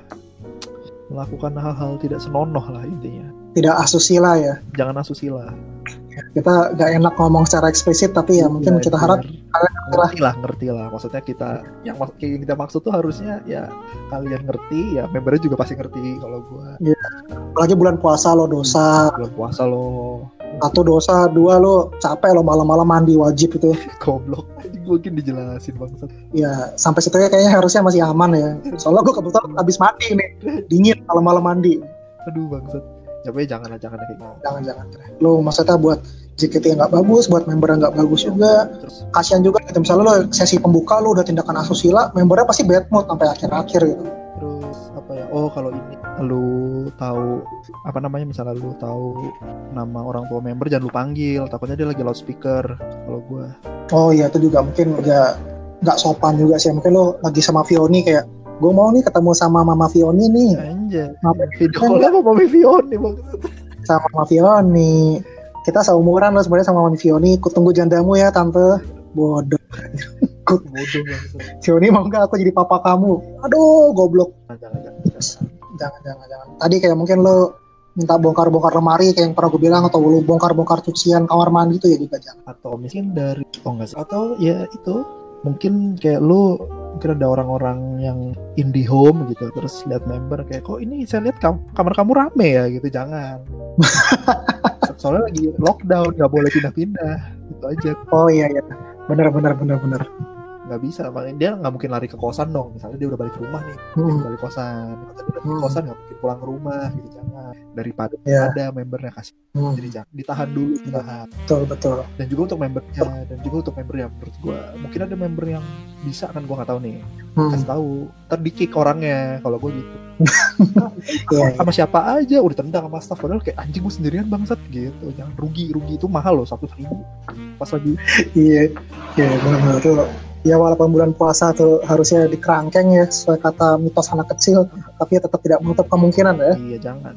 melakukan hal-hal tidak senonoh lah intinya Tidak asusila ya. jangan asusila Kita gak enak ngomong secara eksplisit, tapi ya mungkin Iya, kita harap kalian ngerti lah. ngerti lah maksudnya kita yang mak- yang kita maksud tuh harusnya ya kalian ngerti ya membernya juga pasti ngerti kalau gua Apalagi bulan puasa lo dosa, belum puasa lo satu dosa, dua lo capek lo malam-malam mandi wajib itu. goblok. Anjing, mungkin dijelasin bangsat. Ya sampai situ ya kayaknya harusnya masih aman ya. Soalnya gue kebetulan habis mandi nih, dingin malam-malam mandi. aduh bangsat. Ya pokoknya jangan jangan kayak gitu. Jangan-jangan lo maksudnya buat JKT yang nggak bagus buat member yang nggak bagus juga. terus kasihan juga gitu misalnya lo sesi pembuka lo udah tindakan asusila membernya pasti bad mood sampai akhir-akhir gitu. Terus apa ya? Oh kalau ini lu tahu apa namanya misalnya lu tahu nama orang tua member jangan lu panggil. Takutnya dia lagi loudspeaker kalau gua. Oh iya itu juga mungkin nggak nggak sopan juga sih. Mungkin lo lagi sama Vioni kayak gue mau nih ketemu sama Mama Vioni nih. Anjay. Video call apa Mami Vioni sama Mama Vioni kita seumuran lo sebenarnya sama Mama Vioni ku tunggu jandamu ya tante. Bodoh. Bodoh bangsat Vioni mau nggak aku jadi papa kamu? Aduh goblok jangan jangan jangan. Tadi kayak mungkin lo minta bongkar-bongkar lemari kayak yang pernah gue bilang atau lo bongkar-bongkar cucian kamar mandi itu ya juga jangan atau mungkin dari oh enggak sih. Atau ya itu. Mungkin kayak lu mungkin ada orang-orang yang indie home gitu terus lihat member kayak kok ini saya lihat kam- kamar kamu rame ya? Gitu jangan. So- soalnya lagi lockdown nggak boleh pindah-pindah. Gitu aja. Oh iya iya. Bener bener bener bener nggak bisa dia nggak mungkin lari ke kosan dong. Misalnya dia udah balik ke rumah nih Hmm, balik kosan. Dia udah balik Hmm. kosan nggak mungkin pulang ke rumah gitu. Jangan. Daripada Iya. ada membernya kasih. Hmm, jadi jangan ditahan dulu ditahan. Betul betul. Dan juga untuk membernya dan juga untuk member yang menurut gua mungkin ada member yang bisa kan gua nggak tahu nih. Hmm, kasih tahu ntar di kick orangnya kalau gua gitu. Iya sama siapa aja udah tendang sama staff. Padahal kayak anjing gua sendirian bangsat. Gitu. Jangan rugi rugi. Itu mahal loh satu ribu. Pas lagi iya iya benar benar tuh ya walaupun bulan puasa tuh harusnya dikerangkeng ya sesuai kata mitos anak kecil tapi ya tetap tidak menutup kemungkinan ya. Iya jangan.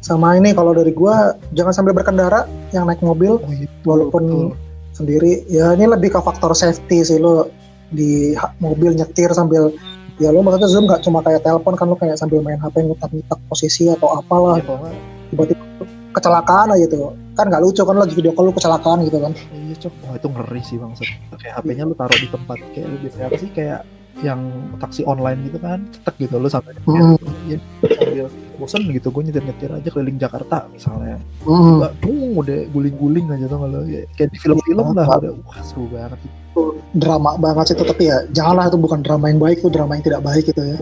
Sama ini kalau dari gua jangan sambil berkendara yang naik mobil oh iya Walaupun betul. sendiri. Ya ini lebih ke faktor safety sih lo di mobil nyetir sambil ya lo maksudnya zoom nggak cuma kayak telepon kan lo kayak sambil main HP ngutak-ngutak posisi atau apalah. Ya, nggak, tiba-tiba kecelakaan aja tuh kan nggak lucu kan lagi video call lo kecelakaan gitu kan. Iya cok. Wah itu ngeri sih bang. Kayak HP-nya lu taruh di tempat kayak lu biasanya apa sih? Kayak yang taksi online gitu kan cetek gitu. Lu sampai Hmm. ya, sambil bosen gitu gue nyetir nyetir aja keliling Jakarta misalnya. Hmm. Dung udah guling-guling aja tuh kalau kayak di film-film lah udah. Wah seru banget. Drama banget sih itu tapi ya janganlah itu bukan drama yang baik itu drama yang tidak baik gitu ya.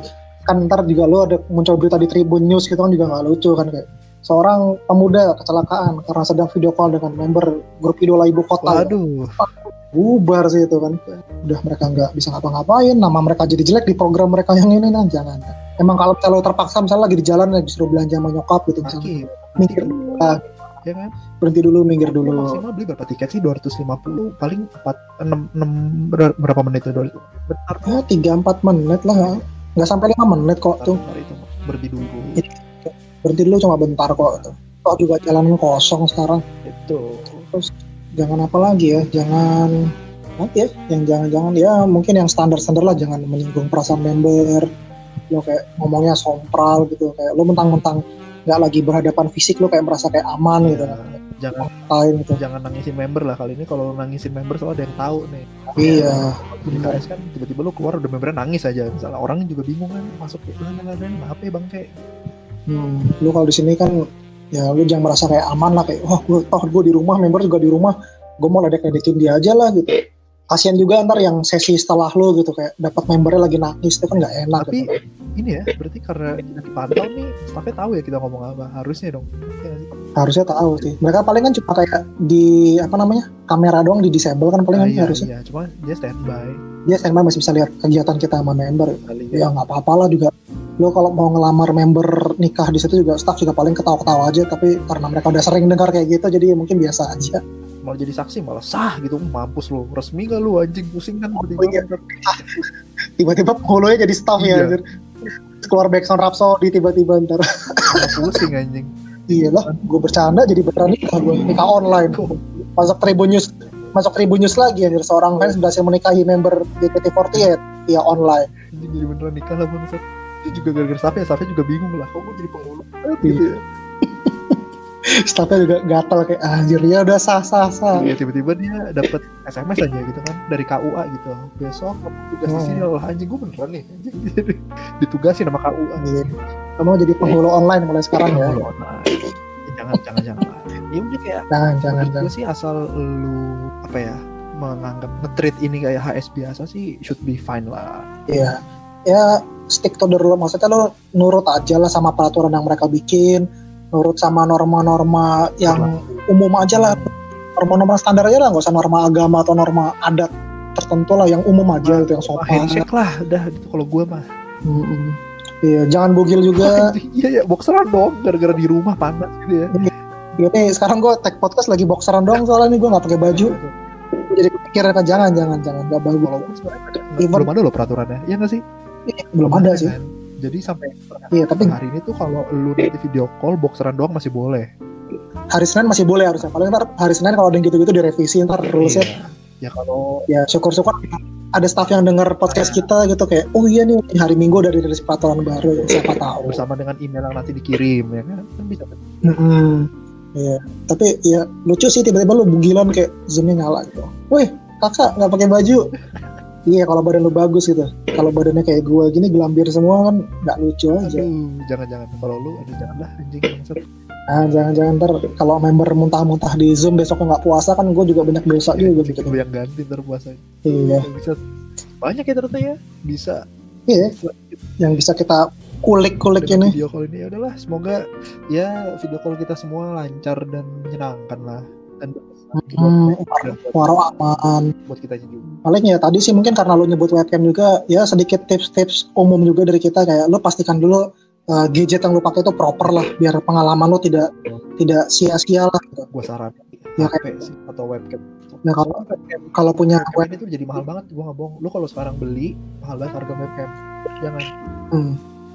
Kan ntar juga lo ada muncul berita di Tribun News gitu kan juga nggak lucu kan kayak seorang pemuda kecelakaan karena sedang video call dengan member grup idola ibu kota waduh. Bubar sih itu kan. Udah mereka nggak bisa ngapa-ngapain nama mereka jadi jelek di program mereka yang ini nah jangan. Emang kalau misalnya lo terpaksa misalnya lagi di jalan ya disuruh belanja sama nyokap gitu misalnya. Sakit mikir ah, ya kan? berhenti dulu minggir Lu dulu. Maksimal beli berapa tiket sih? 250 paling 4 6 6 berapa menit itu bentar. Ya tiga empat menit lah. Nggak sampai lima menit kok tuh. itu berhenti dulu berhenti dulu cuma bentar kok tuh. kok juga jalanan kosong sekarang? Itu jangan apa lagi ya jangan nanti ya yang jangan-jangan ya mungkin yang standar-standar lah jangan menyinggung perasaan member. Lo kayak ngomongnya sompral gitu kayak lo mentang-mentang nggak lagi berhadapan fisik lo kayak merasa kayak aman gitu. Kan jangan lain gitu. jangan nangisin member lah kali ini. Kalau nangisin member soalnya ada yang tahu nih. Iya. Di KS kan tiba-tiba lu keluar udah membernya nangis aja. Misalnya orang juga bingung kan masuk lah lah apa ya bang kayak hmm, lo kalau di sini kan ya lo jangan merasa kayak aman lah kayak wah gue toh gue di rumah member juga di rumah. Gue mau ledek-ledekin dia aja lah gitu. Kasian juga ntar yang sesi setelah lo gitu kayak dapat membernya lagi nangis itu kan nggak enak tapi gitu. ini ya berarti karena kita dipantau nih staffnya tahu ya kita ngomong apa harusnya dong. Ya, harusnya tahu sih. Mereka paling kan cuma kayak di apa namanya kamera doang di disable kan paling Ah, kan iya, harusnya. iya. Cuma dia standby. Dia standby masih bisa lihat kegiatan kita sama member. Kali ya. nggak apa-apa lah juga lo kalau mau ngelamar member nikah di situ juga staff juga paling ketawa-ketawa aja tapi karena mereka udah sering dengar kayak gitu jadi mungkin biasa aja. Malah jadi saksi malah sah gitu. Mampus lu resmi gak lu anjing? Pusing kan Oh, tiba-tiba iya. tiba-tiba. Penghulunya jadi staff Iya. ya anjir. keluar backsound Rhapsody tiba-tiba ntar. Pusing anjing. Iya lah gue bercanda jadi beneran nikah gue nikah online. Masuk Tribun News masuk Tribun News lagi anjir. Seorang fans berhasil menikahi member JKT48 via online. Jadi beneran nikah lah bang itu juga gara-gara staffnya staffnya juga bingung lah kok gue jadi penghulu gitu ya staffnya juga gatal kayak anjir ya udah sah sah sah Iya tiba-tiba dia dapat SMS aja gitu kan dari KUA gitu. Besok kamu tugas di Hmm. sini lah anjing gue beneran nih anjing ditugasin sama KUA. Iya. kamu jadi penghulu online mulai sekarang ya Lu online. Jangan jangan jangan. Ya udah kayak jangan jangan jangan sih asal lu apa ya menganggap nge-treat ini kayak HS biasa sih should be fine lah. Iya. Ya stick to the rule maksudnya lo nurut aja lah sama peraturan yang mereka bikin, nurut sama norma-norma yang umum aja lah. Norma-norma standar aja lah, nggak usah norma agama atau norma adat tertentu lah yang umum aja itu yang sopan. handshake lah udah gitu kalau gue mah. Mm-mm. Iya, jangan bugil juga. Iya ya boxeran dong gara-gara di rumah panas gitu ya. Ini sekarang gue tag podcast lagi boxeran dong soalnya nih gue nggak pakai baju. Gua Jadi kepikiran jangan jangan jangan nggak bagus. Belum ada loh peraturannya, ya nggak sih? Belum ada sih. kan? Jadi sampai Iya, tapi hari ini tuh kalau lu nanti video call boxeran doang masih boleh. hari Senin masih boleh harusnya. Paling ntar hari Senin kalau ada yang gitu-gitu direvisi ntar rulesnya Iya. Ya kalau ya syukur-syukur ada staff yang dengar podcast kita gitu kayak oh iya nih hari Minggu udah dirilis peraturan baru siapa tahu bersama dengan email yang nanti dikirim ya kan, kan bisa. Mm-mm. Iya tapi ya lucu sih tiba-tiba lu bugilan kayak zoomnya nyala gitu wih kakak nggak pakai baju iya kalau badan lu bagus gitu. Kalau badannya kayak gua gini gelambir semua kan nggak lucu aja. Jangan-jangan kalau lu aduh jangan lah anjing bangsat. ah jangan-jangan ntar kalau member muntah-muntah di zoom besoknya nggak puasa kan gue juga banyak dosa juga Bikin bikin lu yang ganti ntar puasa. iya. Bisa. Banyak ya ternyata ya. Bisa. Iya. Yang bisa kita kulik-kulik ini. video call ini ya udahlah semoga ya video call kita semua lancar dan menyenangkan lah. Dan Hmm, waro aman buat kita juga. paling ya tadi sih mungkin karena lo nyebut webcam juga ya sedikit tips-tips umum juga dari kita kayak lo pastikan dulu uh, gadget yang lo pakai itu proper lah biar pengalaman lo tidak tidak sia-sia lah gitu. Gua saran Ya, HP sih atau webcam. Ya kalau kalau punya web, Webcam itu jadi mahal banget, gua nggak bohong. Lu kalau sekarang beli mahal banget harga webcam. Jangan. hmm,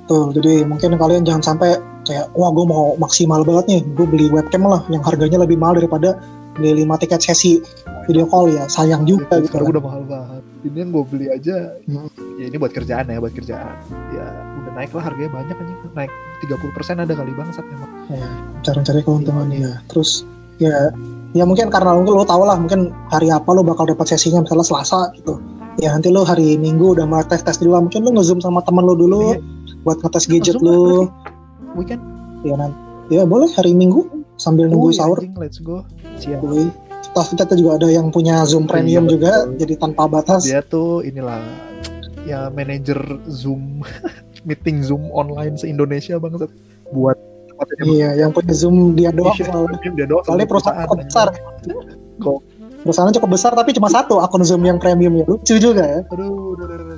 tuh jadi mungkin kalian jangan sampai kayak wah gue mau maksimal banget nih gue beli webcam lah yang harganya lebih mahal daripada beli 5 tiket sesi video call ya sayang juga Itu gitu kan. udah mahal banget. Ini yang gue beli aja Hmm. ya ini buat kerjaan ya buat kerjaan. Ya udah naik lah harganya banyak aja naik 30% ada kali bangsat memang Ya, cari-cari keuntungan ya. Terus ya ya mungkin karena mungkin lo tau lah mungkin hari apa lo bakal dapat sesinya misalnya Selasa gitu. Ya nanti lo hari Minggu udah mulai tes tes dulu mungkin lo ngezoom sama teman lo dulu Iya. buat ngetes gadget lo weekend? Ya nanti. Ya boleh hari Minggu sambil nunggu Oh, iya, sahur anjing, let's go siap. Toh kita juga ada yang punya Zoom Premium Iya, juga, betul. jadi tanpa batas. dia tuh inilah ya manajer Zoom meeting Zoom online se Indonesia bangsat buat Iya, yang punya Zoom dia doang Iya, soalnya. dia doang Soalnya perusahaan besar. Kok? Perusahaan cukup besar tapi cuma satu akun Zoom yang premium ya. Lucu juga ya. aduh aduh, aduh, aduh.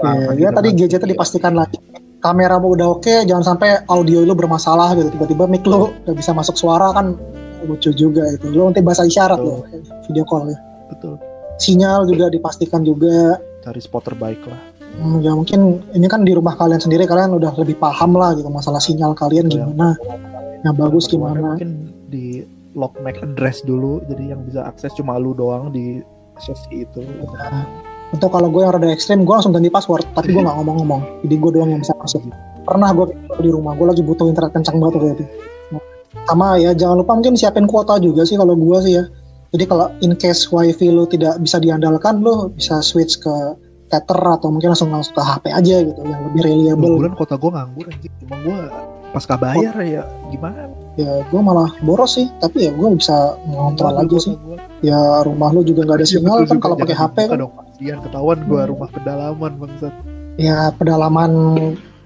Iya, ya gitu, tadi gadgetnya dipastikan lagi. Kamera mau udah oke, jangan sampai audio lu bermasalah gitu. Tiba-tiba mic lu udah bisa masuk suara kan lucu juga itu. Lu nanti bahasa isyarat lo video call ya. betul Sinyal juga dipastikan juga. cari spot terbaik lah Hmm, ya mungkin ini kan di rumah kalian sendiri kalian udah lebih paham lah gitu masalah sinyal kalian Betul ya. gimana. Yang bagus Kemarin gimana. mungkin di lock MAC address dulu jadi yang bisa akses cuma lu doang di sesi itu Untuk kalau gue yang rada ekstrim, gue langsung ganti password, tapi gue nggak ngomong-ngomong. Jadi gue doang yang bisa masuk. Pernah gue di rumah, gue lagi butuh internet kencang banget waktu itu. Sama ya, jangan lupa mungkin siapin kuota juga sih kalau gue sih ya. Jadi kalau in case wifi lo tidak bisa diandalkan, lo bisa switch ke tether atau mungkin langsung langsung ke HP aja gitu, yang lebih Dua reliable. bulan kota gue nganggur anjing cuma gue pasca bayar ya gimana Ya gue malah boros sih, tapi ya gue bisa ngontrol aja sih. gua- Ya rumah lo juga nggak ada Iya, sinyal kan kalau pakai HP kan. Kasihan ketahuan Hmm. rumah pedalaman bangsat Ya pedalaman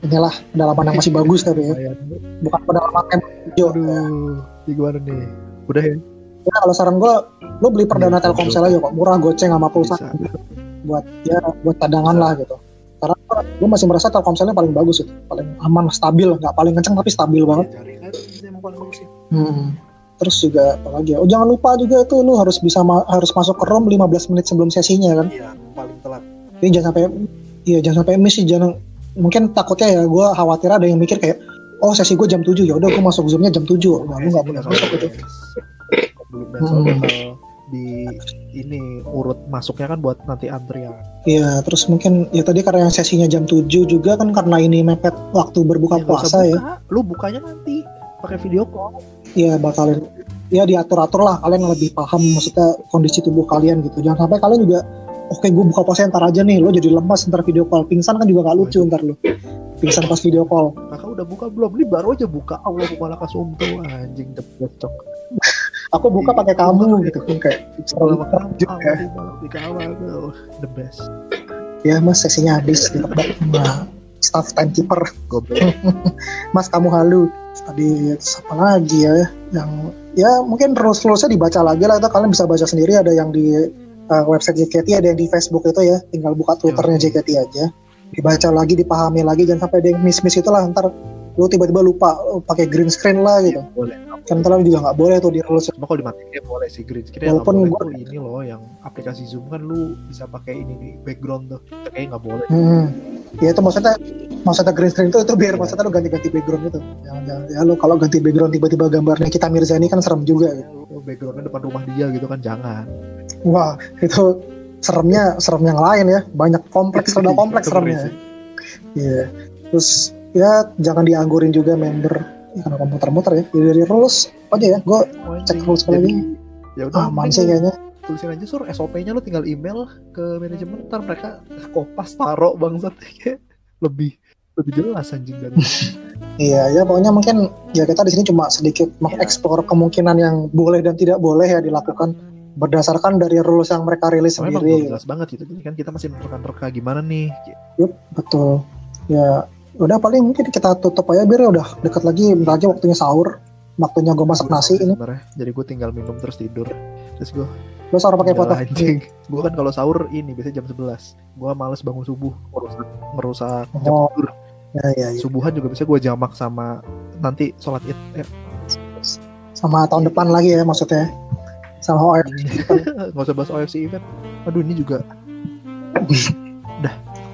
inilah pedalaman yang masih bagus tapi ya, bukan pedalaman yang hijau. aduh ini gimana nih udah ya Ya kalau saran gue, lo beli perdana Iya, Telkomsel aja kok, murah goceng sama pulsa bisa buat ya buat cadangan lah gitu. Karena gue masih merasa Telkomselnya paling bagus itu, paling aman, stabil, nggak paling kenceng tapi stabil banget. cari kan paling bagus sih Hmm. Terus juga apa lagi ya? Oh jangan lupa juga itu lo harus bisa ma- harus masuk ke ROM 15 menit sebelum sesinya kan. iya paling telat Jadi jangan sampai, iya jangan sampai miss sih, jangan mungkin takutnya ya gue khawatir ada yang mikir kayak oh sesi gue jam 7 ya udah gue masuk zoomnya jam 7 nah, lu nggak boleh masuk belum Hmm. bakal di ini urut masuknya kan buat nanti antrian Iya, terus mungkin ya tadi karena yang sesinya jam 7 juga kan karena ini mepet waktu berbuka Ya, nggak usah puasa ya. buka. lu bukanya nanti pakai video call. Iya, bakalin ya diatur-atur lah kalian lebih paham maksudnya kondisi tubuh kalian gitu. Jangan sampai kalian juga oke gue buka puasa ntar aja nih lo jadi lemas ntar video call. Pingsan kan juga gak lucu ntar lo. Pingsan pas video call. Kakak udah buka belum? Ini baru aja buka. Allah malah kasumtu anjing depecok aku buka Iya. pakai kamu gitu kan kayak serem sama kamu juga. awal di di awal tuh the best. Ya mas sesinya habis ditebak sama staff timekeeper. Goblok. Mas kamu halu tadi terus apa lagi ya yang ya mungkin rules rulesnya dibaca lagi lah itu kalian bisa baca sendiri ada yang di uh, website JKT ada yang di Facebook itu ya tinggal buka twitternya Oke. JKT aja dibaca lagi dipahami lagi jangan sampai ada yang miss miss itulah ntar lu tiba-tiba lupa oh, pakai green screen lah gitu boleh kan ntar juga nggak boleh tuh di rules cuma kalau dimatiin ya boleh sih green screen nggak Walaupun gua- tuh ini loh yang aplikasi zoom kan lu bisa pakai ini di background tuh kayaknya nggak boleh hmm. ya itu maksudnya maksudnya green screen itu itu biar Iya. maksudnya lu ganti-ganti background itu jangan jangan ya lu kalau ganti background tiba-tiba gambarnya kita Mirzani kan serem juga gitu. Lu backgroundnya depan rumah dia gitu kan jangan Wah, itu seremnya serem yang lain ya. Banyak kompleks, rada kompleks seremnya. Iya. Terus ya jangan dianggurin juga member ya, karena komputer-muter ya. Jadi dari rules apa aja ya. Gue Oh, cek anjing. rules Jadi, lagi. ya udah aman mending sih kayaknya. tulisin aja sur SOP-nya lu tinggal email ke manajemen ntar mereka kopas taro bangsat kayak lebih lebih jelas anjing dari Iya, ya pokoknya mungkin ya kita di sini cuma sedikit mengeksplor kemungkinan yang boleh dan tidak boleh ya dilakukan berdasarkan dari rules yang mereka rilis Soalnya emang sendiri. belum jelas banget gitu jadi kan kita masih menerka-nerka gimana nih Betul. Ya udah paling mungkin kita tutup aja biar udah dekat lagi bentar lagi waktunya sahur. Waktunya gue masak Gua nasi ini. jadi gue tinggal minum terus tidur terus gue Lo sahur pakai foto. anjing gue kan kalau sahur ini biasanya jam 11 gue males bangun subuh merusak merusak jam Oh. tidur Ya, ya, ya. subuhan juga bisa gue jamak sama nanti sholat id eh, Sama tahun depan lagi ya maksudnya. Sama OF. nggak usah bahas OFC event aduh ini juga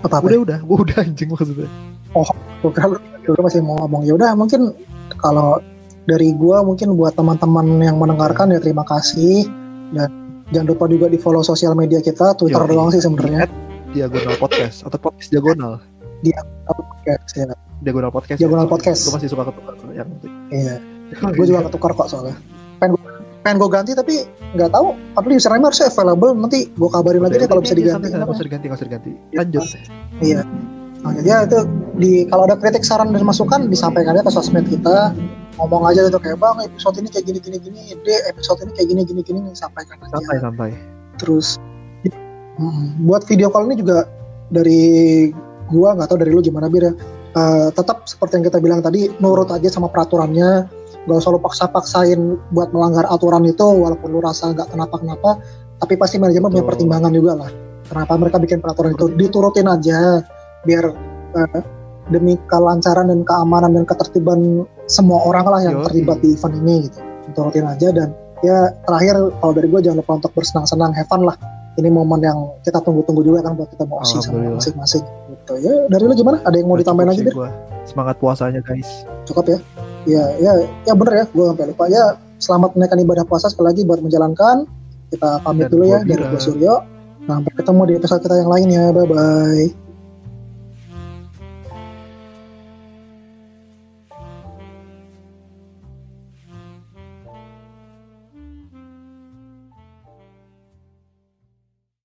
Apa apa? udah udah gue udah anjing maksudnya Gue kira lu- masih mau ngomong. Ya udah mungkin kalau dari gua mungkin buat teman-teman yang mendengarkan ya terima kasih. Dan jangan lupa juga di follow sosial media kita Twitter Yoi. doang sih sebenarnya. Diagonal podcast atau podcast diagonal. Podcast ya. Diagonal podcast Diagonal ya, podcast. gue masih suka ketukar yang iya. Gue juga ketukar kok soalnya. Pengen gua- pengen gue ganti tapi nggak tahu. Padahal username harusnya available nanti gue kabarin lagi deh kalau bisa diganti. nggak usah diganti nggak usah diganti. Lanjut. Iya. Nah, jadi ya itu di kalau ada kritik saran dan masukan disampaikan aja ke sosmed kita. Ngomong aja gitu kayak bang episode ini kayak gini gini gini de episode ini kayak gini gini gini sampaikan aja. Santai santai terus mm, buat video call ini juga dari gua nggak tahu dari lu gimana bir ya. Eh, tetap seperti yang kita bilang tadi nurut aja sama peraturannya. Gak usah lu paksa-paksain buat melanggar aturan itu walaupun lu rasa nggak kenapa-kenapa tapi pasti manajemen punya pertimbangan juga lah. Kenapa mereka bikin peraturan itu? Diturutin aja biar eh, demi kelancaran dan keamanan dan ketertiban semua orang lah yang Yoi. terlibat di event ini gitu. Turutin aja dan ya terakhir kalau dari gue jangan lupa untuk bersenang-senang have fun lah. Ini momen yang kita tunggu-tunggu juga kan buat kita mau osi sama Alhamdulillah. masing-masing. Gitu. Ya dari lu gimana? Ada yang mau ditambahin lagi gua. semangat puasanya guys. Cukup ya? Ya ya ya bener ya gue sampai lupa. Ya selamat menaikkan ibadah puasa sekali lagi buat menjalankan. Kita pamit Dan dulu ya dari gue Suryo. Nah sampai ketemu di episode kita yang lainnya bye bye